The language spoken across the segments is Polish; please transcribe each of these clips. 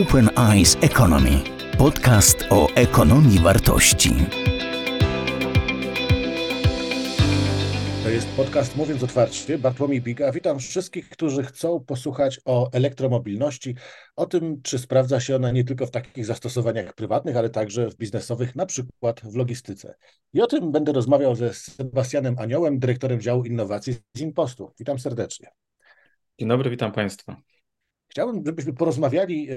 Open Eyes Economy. Podcast o ekonomii wartości. To jest podcast Mówiąc Otwarcie. Bartłomiej Biga. Witam wszystkich, którzy chcą posłuchać o elektromobilności, o tym, czy sprawdza się ona nie tylko w takich zastosowaniach prywatnych, ale także w biznesowych, na przykład w logistyce. I o tym będę rozmawiał ze Sebastianem Aniołem, dyrektorem działu innowacji z Impostu. Witam serdecznie. Dzień dobry, witam Państwa. Chciałbym, żebyśmy porozmawiali e,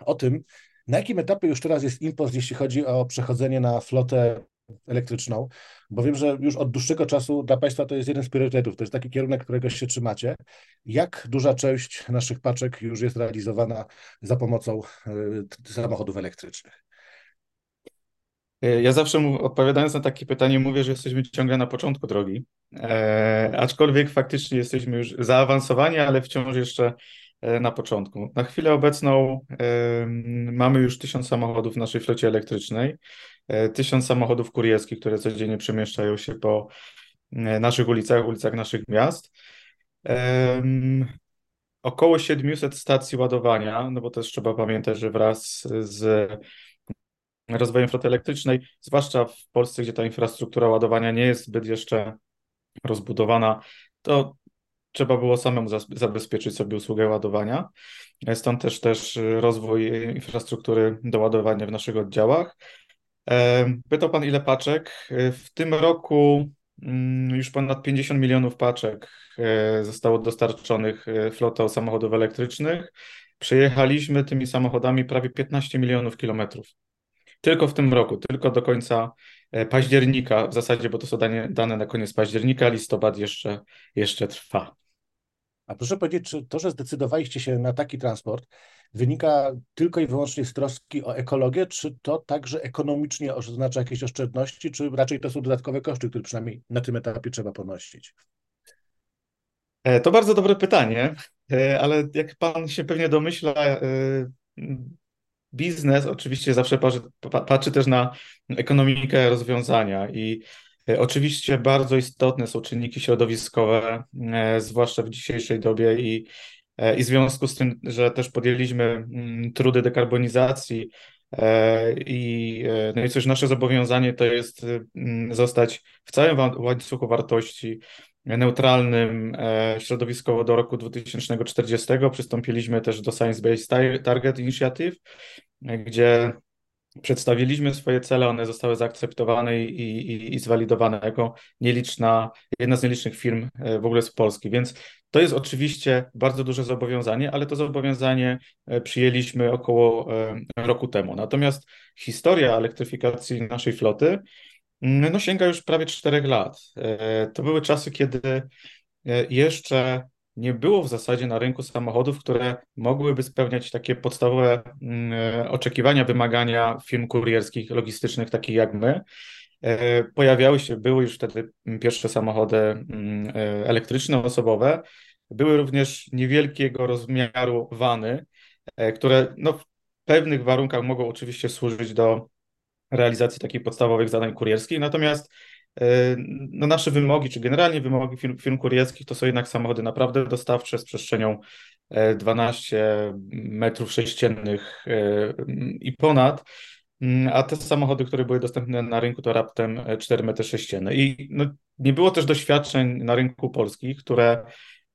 o tym, na jakim etapie już teraz jest impost, jeśli chodzi o przechodzenie na flotę elektryczną, bo wiem, że już od dłuższego czasu dla Państwa to jest jeden z priorytetów, to jest taki kierunek, którego się trzymacie. Jak duża część naszych paczek już jest realizowana za pomocą e, samochodów elektrycznych? E, ja zawsze odpowiadając na takie pytanie mówię, że jesteśmy ciągle na początku drogi, e, aczkolwiek faktycznie jesteśmy już zaawansowani, ale wciąż jeszcze na początku. Na chwilę obecną mamy już tysiąc samochodów w naszej flocie elektrycznej, e, tysiąc samochodów kurierskich, które codziennie przemieszczają się po e, naszych ulicach, ulicach naszych miast. Około 700 stacji ładowania, no bo też trzeba pamiętać, że wraz z rozwojem floty elektrycznej, zwłaszcza w Polsce, gdzie ta infrastruktura ładowania nie jest zbyt jeszcze rozbudowana, to trzeba było samemu zabezpieczyć sobie usługę ładowania. Stąd też, też rozwój infrastruktury do ładowania w naszych oddziałach. Pytał Pan, ile paczek? W tym roku mm, już ponad 50 milionów paczek e, zostało dostarczonych e, flotą samochodów elektrycznych. Przejechaliśmy tymi samochodami prawie 15 milionów kilometrów. Tylko w tym roku, tylko do końca e, października w zasadzie, bo to są dane, na koniec października, listopad jeszcze, jeszcze trwa. A proszę powiedzieć, czy to, że zdecydowaliście się na taki transport, wynika tylko i wyłącznie z troski o ekologię, czy to także ekonomicznie oznacza jakieś oszczędności, czy raczej to są dodatkowe koszty, które przynajmniej na tym etapie trzeba ponosić? E, to bardzo dobre pytanie, e, ale jak pan się pewnie domyśla, e, biznes oczywiście zawsze patrzy, patrzy też na ekonomikę rozwiązania i oczywiście bardzo istotne są czynniki środowiskowe, e, zwłaszcza w dzisiejszej dobie i, e, i w związku z tym, że też podjęliśmy mm, trudy dekarbonizacji i, no i coś nasze zobowiązanie to jest mm, zostać w całym łańcuchu wartości neutralnym środowiskowo do roku 2040. Przystąpiliśmy też do Science Based Target Initiative, gdzie Przedstawiliśmy swoje cele, one zostały zaakceptowane i, i, i zwalidowane jako nieliczna, jedna z nielicznych firm e, w ogóle z Polski. Więc to jest oczywiście bardzo duże zobowiązanie, ale to zobowiązanie e, przyjęliśmy około e, roku temu. Natomiast historia elektryfikacji naszej floty mm, no, sięga już prawie czterech lat. To były czasy, kiedy jeszcze nie było w zasadzie na rynku samochodów, które mogłyby spełniać takie podstawowe mm, e, oczekiwania, wymagania firm kurierskich, logistycznych, takich jak my. E, pojawiały się, były już wtedy pierwsze samochody mm, e, elektryczne, osobowe. Były również niewielkiego rozmiaru wany, które no, w pewnych warunkach mogą oczywiście służyć do realizacji takich podstawowych zadań kurierskich, natomiast no nasze wymogi, czy generalnie wymogi firm, firm kurierskich to są jednak samochody naprawdę dostawcze z przestrzenią 12 e, metrów sześciennych e, i ponad, mm, a te samochody, które były dostępne na rynku to raptem 4 metry sześcienne. I no, nie było też doświadczeń na rynku polskich, które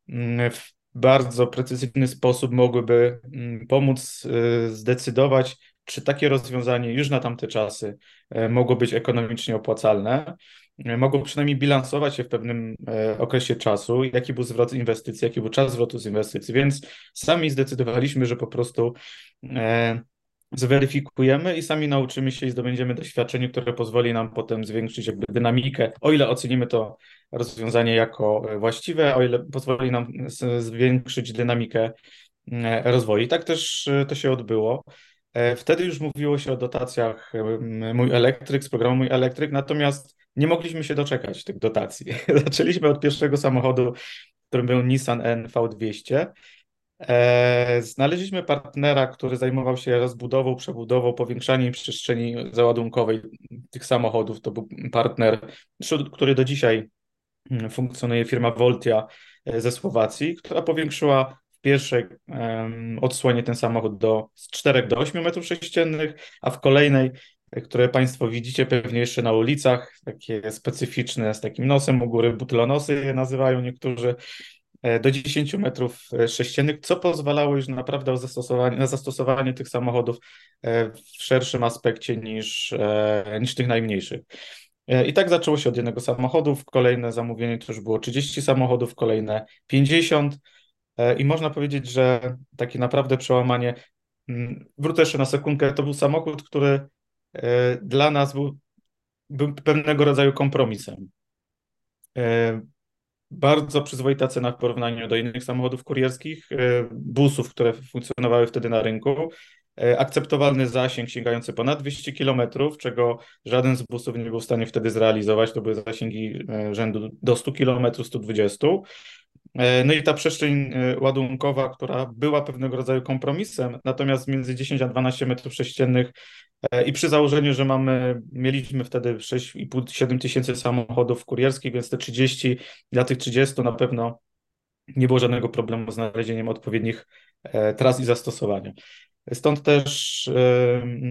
mm, w bardzo precyzyjny sposób mogłyby mm, pomóc zdecydować, czy takie rozwiązanie już na tamte czasy mogło być ekonomicznie opłacalne. E, mogą przynajmniej bilansować się w pewnym e, okresie czasu, jaki był zwrot inwestycji, jaki był czas zwrotu z inwestycji, więc sami zdecydowaliśmy, że po prostu e, zweryfikujemy i sami nauczymy się i zdobędziemy doświadczenie, które pozwoli nam potem zwiększyć jakby dynamikę, o ile ocenimy to rozwiązanie jako właściwe, o ile pozwoli nam zwiększyć dynamikę rozwoju. I tak też to się odbyło. Wtedy już mówiło się o dotacjach Mój Elektryk, z programu Mój Elektryk, natomiast nie mogliśmy się doczekać tych dotacji. Zaczęliśmy od pierwszego samochodu, którym był Nissan NV200. E, znaleźliśmy partnera, który zajmował się rozbudową, przebudową, powiększaniem przestrzeni załadunkowej tych samochodów. To był partner, który do dzisiaj mm, funkcjonuje, firma Voltia e, ze Słowacji, która powiększyła w pierwszej odsłonie ten samochód do, z 4 do 8 metrów sześciennych, a w kolejnej, które Państwo widzicie pewnie jeszcze na ulicach, takie specyficzne z takim nosem u góry, butlonosy je nazywają niektórzy, e, do 10 metrów e, sześciennych, co pozwalało już naprawdę zastosowanie, na zastosowanie tych samochodów e, w szerszym aspekcie niż, niż tych najmniejszych. I tak zaczęło się od jednego samochodu, kolejne zamówienie to już było 30 samochodów, kolejne 50 i można powiedzieć, że takie naprawdę przełamanie, mm, wrócę jeszcze na sekundkę, to był samochód, który dla nas był, był pewnego rodzaju kompromisem. Bardzo przyzwoita cena w porównaniu do innych samochodów kurierskich, busów, które funkcjonowały wtedy na rynku. E, akceptowalny zasięg sięgający ponad 200 km, czego żaden z busów nie był w stanie wtedy zrealizować. To były zasięgi e, rzędu do 100 km, 120 no i ta przestrzeń e, ładunkowa, która była pewnego rodzaju kompromisem, natomiast między 10 a 12 metrów sześciennych i przy założeniu, że mamy, mieliśmy wtedy 6,5-7 tysięcy samochodów kurierskich, więc te 30, dla tych 30 na pewno nie było żadnego problemu z znalezieniem odpowiednich tras i zastosowania. Stąd też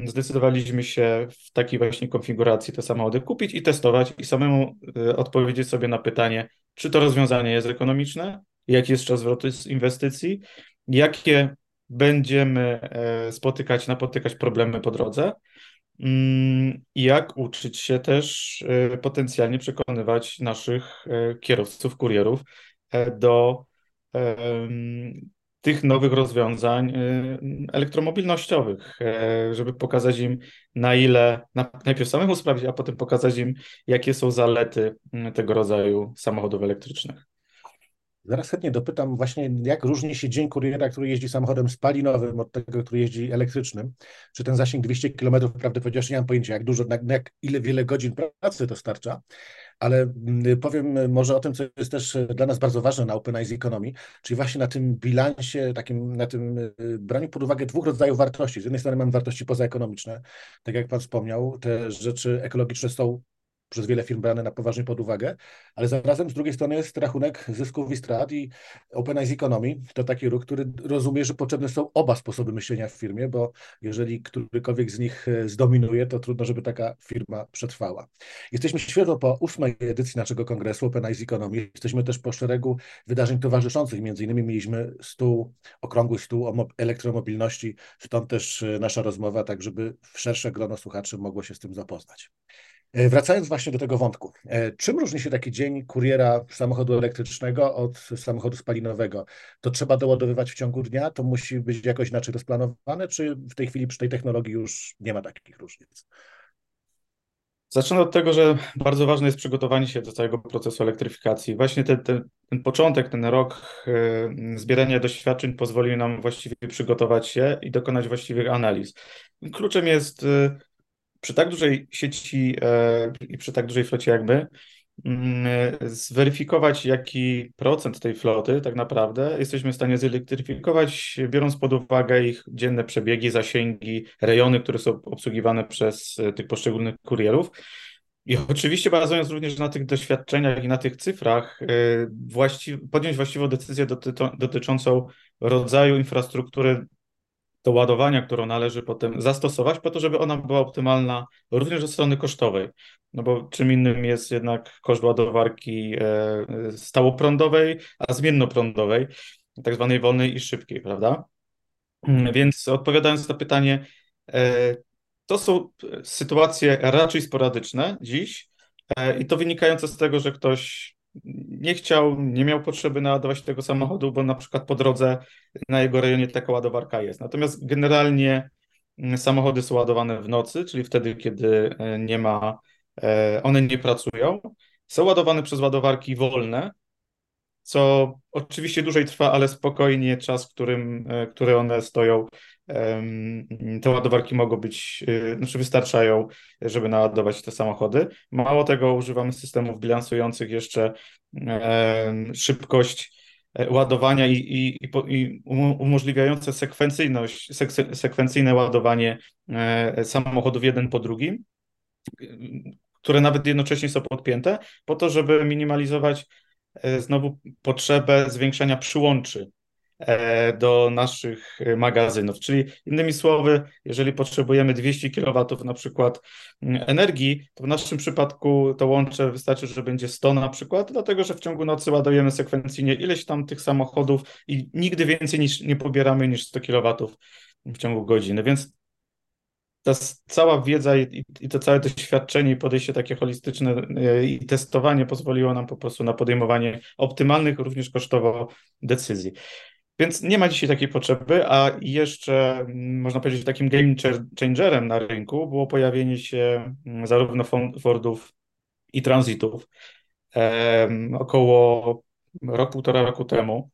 zdecydowaliśmy się w takiej właśnie konfiguracji te samochody kupić i testować i samemu odpowiedzieć sobie na pytanie, czy to rozwiązanie jest ekonomiczne, jaki jest czas zwrotu z inwestycji, jakie będziemy e, spotykać, napotykać problemy po drodze? Mm, i jak uczyć się też e, potencjalnie przekonywać naszych e, kierowców, kurierów do tych nowych rozwiązań y, elektromobilnościowych, e, żeby pokazać im na ile, najpierw samemu sprawdzić, a potem pokazać im, jakie są zalety y, tego rodzaju samochodów elektrycznych. Zaraz chętnie dopytam właśnie, jak różni się dzień kuriera, który jeździ samochodem spalinowym od tego, który jeździ elektrycznym. Czy ten zasięg 200 km, prawdę powiedziawszy, nie mam pojęcia, jak dużo, jak ile wiele godzin pracy dostarcza, ale mm, powiem może o tym, co jest też dla nas bardzo ważne na Open Eyes Economy, czyli właśnie na tym bilansie, takim, na tym y, braniu pod uwagę dwóch rodzajów wartości. Z jednej strony mamy wartości pozaekonomiczne, tak jak Pan wspomniał, te rzeczy ekologiczne są przez wiele firm brane na poważnie pod uwagę, ale zarazem z drugiej strony jest rachunek zysków i strat i Open Eyes Economy to taki ruch, który rozumie, że potrzebne są oba sposoby myślenia w firmie, bo jeżeli którykolwiek z nich e, zdominuje, to trudno, żeby taka firma przetrwała. Jesteśmy świeżo po ósmej edycji naszego kongresu Open Eyes Economy. Jesteśmy też po szeregu wydarzeń towarzyszących, między innymi mieliśmy stół, okrągły stół o elektromobilności, stąd też e, nasza rozmowa, tak żeby szersze grono słuchaczy mogło się z tym zapoznać. E, wracając właśnie do tego wątku, e, czym różni się taki dzień kuriera samochodu elektrycznego od samochodu spalinowego? To trzeba doładowywać w ciągu dnia? To musi być jakoś inaczej rozplanowane, czy w tej chwili przy tej technologii już nie ma takich różnic? Zacznę od tego, że bardzo ważne jest przygotowanie się do całego procesu elektryfikacji. Właśnie ten, ten, ten początek, ten rok y, zbierania doświadczeń pozwolił nam właściwie przygotować się i dokonać właściwych analiz. Kluczem jest przy tak dużej sieci e, i przy tak dużej flocie jakby mm, zweryfikować, jaki procent tej floty tak naprawdę jesteśmy w stanie zelektryfikować, biorąc pod uwagę ich dzienne przebiegi, zasięgi, rejony, które są obsługiwane przez e, tych poszczególnych kurierów. I oczywiście bazując również na tych doświadczeniach i na tych cyfrach, e, właści podjąć właściwą decyzję doty dotyczącą rodzaju infrastruktury do ładowania, którą należy potem zastosować, po to, żeby ona była optymalna również ze strony kosztowej. No bo czym innym jest jednak koszt ładowarki e, stałoprądowej, a zmiennoprądowej, tak zwanej wolnej i szybkiej, prawda? Mm, więc odpowiadając na pytanie, e, to są sytuacje raczej sporadyczne dziś e, i to wynikające z tego, że ktoś nie chciał, nie miał potrzeby naładować tego samochodu, bo na przykład po drodze na jego rejonie taka ładowarka jest. Natomiast generalnie mm, samochody są ładowane w nocy, czyli wtedy, kiedy e, nie ma, e, one nie pracują. Są ładowane przez ładowarki wolne, co oczywiście dłużej trwa, ale spokojnie czas, którym, e, który one stoją, te ładowarki mogą być, e, znaczy wystarczają, żeby naładować te samochody. Mało tego, używamy systemów bilansujących jeszcze szybkość e, ładowania i, i, i umożliwiające sekwencyjność, sekwencyjne ładowanie samochodów jeden po drugim, które nawet jednocześnie są podpięte, po to, żeby minimalizować E, znowu potrzebę zwiększania przyłączy do naszych magazynów. Czyli innymi słowy, jeżeli potrzebujemy 200 kW na przykład mm, energii, to w naszym przypadku to łącze wystarczy, że będzie 100 na przykład, dlatego że w ciągu nocy ładujemy sekwencyjnie ileś tam tych samochodów i nigdy więcej niż, nie pobieramy niż 100 kW w ciągu godziny. Więc ta cała wiedza i, i to całe doświadczenie i podejście takie holistyczne e, i testowanie pozwoliło nam po prostu na podejmowanie optymalnych, również kosztowo decyzji. Więc nie ma dzisiaj takiej potrzeby, a jeszcze mm, można powiedzieć takim game changerem na rynku było pojawienie się mm, zarówno Fordów i Transitów około rok, półtora roku temu.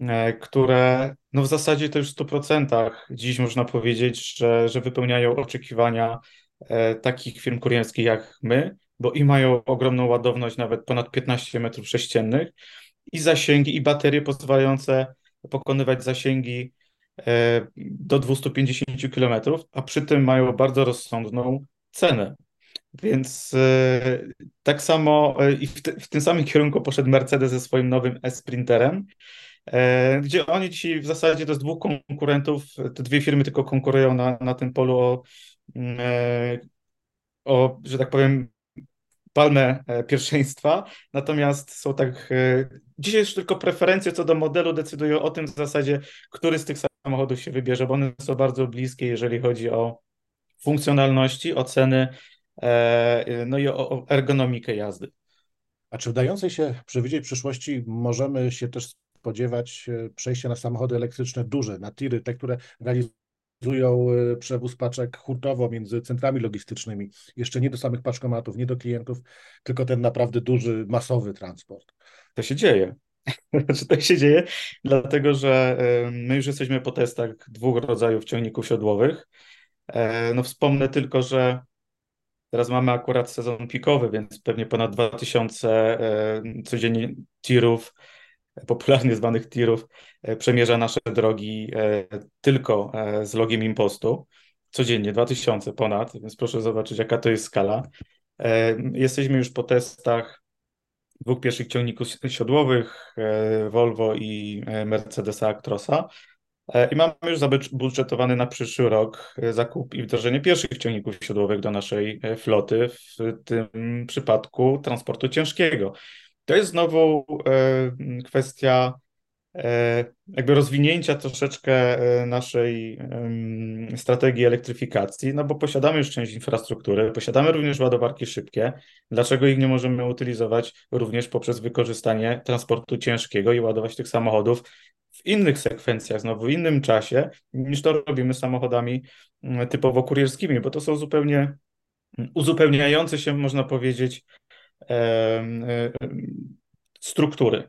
E, które no w zasadzie to już w 100% dziś można powiedzieć, że, że wypełniają oczekiwania e, takich firm kurierskich jak my, bo i mają ogromną ładowność, nawet ponad 15 metrów sześciennych, i zasięgi, i baterie pozwalające pokonywać zasięgi e, do 250 km, a przy tym mają bardzo rozsądną cenę. Więc tak samo i w, w, tym samym kierunku poszedł Mercedes ze swoim nowym e-Sprinterem, E, gdzie oni dzisiaj w zasadzie to jest dwóch konkurentów, te dwie firmy tylko konkurują na, na tym polu o, mm, e, o, że tak powiem, palmę e, pierwszeństwa, natomiast są tak, dzisiaj już tylko preferencje co do modelu decydują o tym w zasadzie, który z tych samochodów się wybierze, bo one są bardzo bliskie, jeżeli chodzi o funkcjonalności, o ceny, no i o ergonomikę jazdy. A czy w dającej się przewidzieć przyszłości możemy się też spodziewać przejścia na samochody elektryczne duże, na tiry, te, które realizują e, przewóz paczek hurtowo między centrami logistycznymi, jeszcze nie do samych paczkomatów, nie do klientów, tylko ten naprawdę duży, masowy transport. To się dzieje. Znaczy, to się dzieje, dlatego że e, my już jesteśmy po testach dwóch rodzajów ciągników siodłowych. E, no wspomnę tylko, że teraz mamy akurat sezon pikowy, więc pewnie ponad 2000 codziennie tirów popularnie zwanych tirów, e, przemierza nasze drogi e, tylko e, z logiem impostu. Codziennie, 2000 ponad, więc proszę zobaczyć, jaka to jest skala. Jesteśmy już po testach dwóch pierwszych ciągników siodłowych, Volvo i Mercedesa Actrosa. I mamy już zabudżetowany na przyszły rok zakup i wdrożenie pierwszych ciągników siodłowych do naszej floty, w tym przypadku transportu ciężkiego. To jest znowu e, kwestia e, jakby rozwinięcia troszeczkę e, naszej strategii elektryfikacji, no bo posiadamy już część infrastruktury, posiadamy również ładowarki szybkie. Dlaczego ich nie możemy utylizować również poprzez wykorzystanie transportu ciężkiego i ładować tych samochodów w innych sekwencjach, znowu w innym czasie, niż to robimy samochodami typowo kurierskimi, bo to są zupełnie uzupełniające się, można powiedzieć, struktury.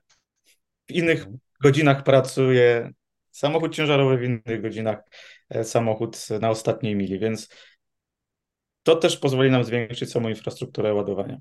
W innych godzinach pracuje samochód ciężarowy, w innych godzinach e, samochód na ostatniej mili, więc to też pozwoli nam zwiększyć samą infrastrukturę ładowania.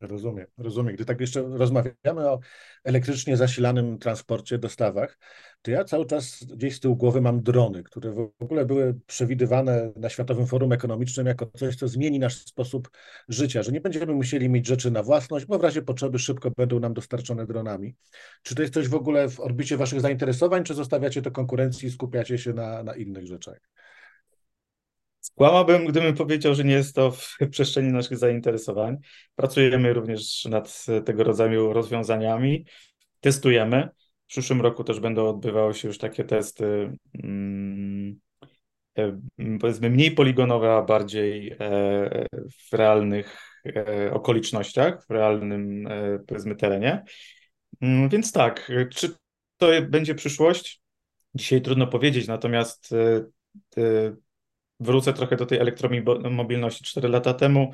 Rozumiem, rozumiem. Gdy tak jeszcze rozmawiamy o elektrycznie zasilanym transporcie, dostawach, to ja cały czas gdzieś z tyłu głowy mam drony, które w ogóle były przewidywane na Światowym Forum Ekonomicznym jako coś, co zmieni nasz sposób życia, że nie będziemy musieli mieć rzeczy na własność, bo w razie potrzeby szybko będą nam dostarczone dronami. Czy to jest coś w ogóle w orbicie Waszych zainteresowań, czy zostawiacie to konkurencji i skupiacie się na, na innych rzeczach? Skłamałbym, gdybym powiedział, że nie jest to w przestrzeni naszych zainteresowań. Pracujemy również nad tego rodzaju rozwiązaniami, testujemy. W przyszłym roku też będą odbywały się już takie testy, mm, e, powiedzmy mniej poligonowe, a bardziej e, w realnych e, okolicznościach, w realnym powiedzmy terenie. Mm, więc tak, czy to będzie przyszłość? Dzisiaj trudno powiedzieć, natomiast wrócę trochę do tej elektromobilności 4 lata temu.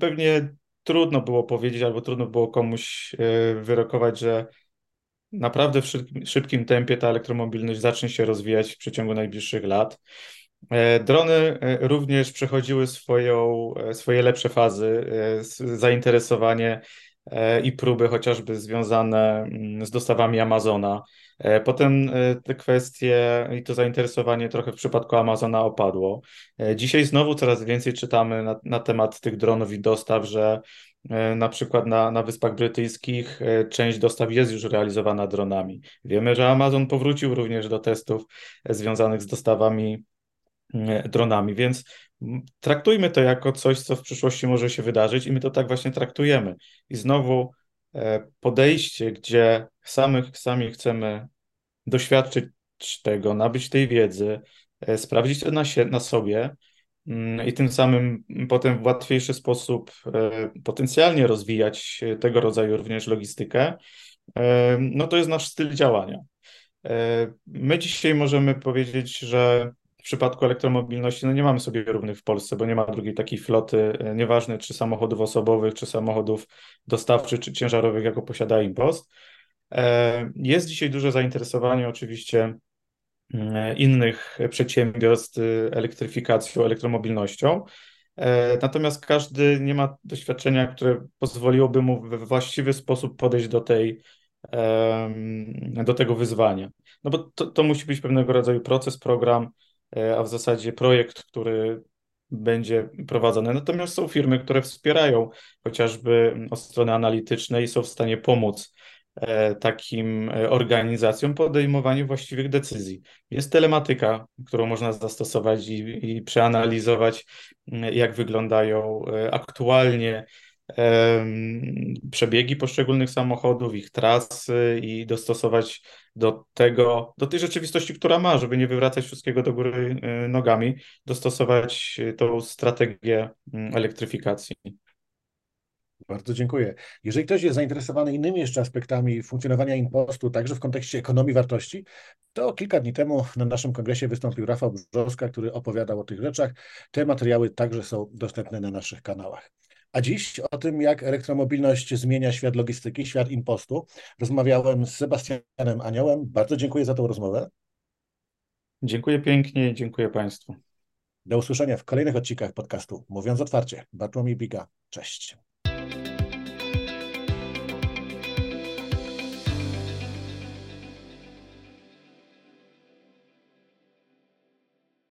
Pewnie trudno było powiedzieć, albo trudno było komuś wyrokować, że naprawdę w szybkim tempie ta elektromobilność zacznie się rozwijać w przeciągu najbliższych lat. E, drony e, również przechodziły swoją, e, swoje lepsze fazy, zainteresowanie i próby chociażby związane mm, z dostawami Amazona. Potem te kwestie i to zainteresowanie trochę w przypadku Amazona opadło. Dzisiaj znowu coraz więcej czytamy na, na temat tych dronów i dostaw, że Na przykład na, na Wyspach Brytyjskich część dostaw jest już realizowana dronami. Wiemy, że Amazon powrócił również do testów związanych z dostawami dronami, więc traktujmy to jako coś, co w przyszłości może się wydarzyć i my to tak właśnie traktujemy. I znowu podejście, gdzie samych, sami chcemy doświadczyć tego, nabyć tej wiedzy, e, sprawdzić to na, się, na sobie mm, i tym samym potem w łatwiejszy sposób e, potencjalnie rozwijać tego rodzaju również logistykę, e, no to jest nasz styl działania. My dzisiaj możemy powiedzieć, że w przypadku elektromobilności no nie mamy sobie równych w Polsce, bo nie ma drugiej takiej floty, nieważne czy samochodów osobowych, czy samochodów dostawczych, czy ciężarowych, jaką posiada Impost. Jest dzisiaj duże zainteresowanie oczywiście E, innych przedsiębiorstw elektryfikacją, elektromobilnością. E, natomiast każdy nie ma doświadczenia, które pozwoliłoby mu we właściwy sposób podejść do, tej, do tego wyzwania. No bo to, to musi być pewnego rodzaju proces, program, e, a w zasadzie projekt, który będzie prowadzony. Natomiast są firmy, które wspierają chociażby od strony analitycznej i są w stanie pomóc E, takim e, organizacjom podejmowanie właściwych decyzji. Jest telematyka, którą można zastosować i, i przeanalizować, jak wyglądają e, aktualnie przebiegi poszczególnych samochodów, ich trasy i dostosować do tego, do tej rzeczywistości, która ma, żeby nie wywracać wszystkiego do góry nogami, dostosować tą strategię elektryfikacji. Bardzo dziękuję. Jeżeli ktoś jest zainteresowany innymi jeszcze aspektami funkcjonowania impostu, także w kontekście ekonomii wartości, to kilka dni temu na naszym kongresie wystąpił Rafał Brzoska, który opowiadał o tych rzeczach. Te materiały także są dostępne na naszych kanałach. A dziś o tym, jak elektromobilność zmienia świat logistyki, świat impostu, rozmawiałem z Sebastianem Aniołem. Bardzo dziękuję za tą rozmowę. Dziękuję pięknie, dziękuję Państwu. Do usłyszenia w kolejnych odcinkach podcastu Mówiąc Otwarcie. Bartłomiej Biga. Cześć.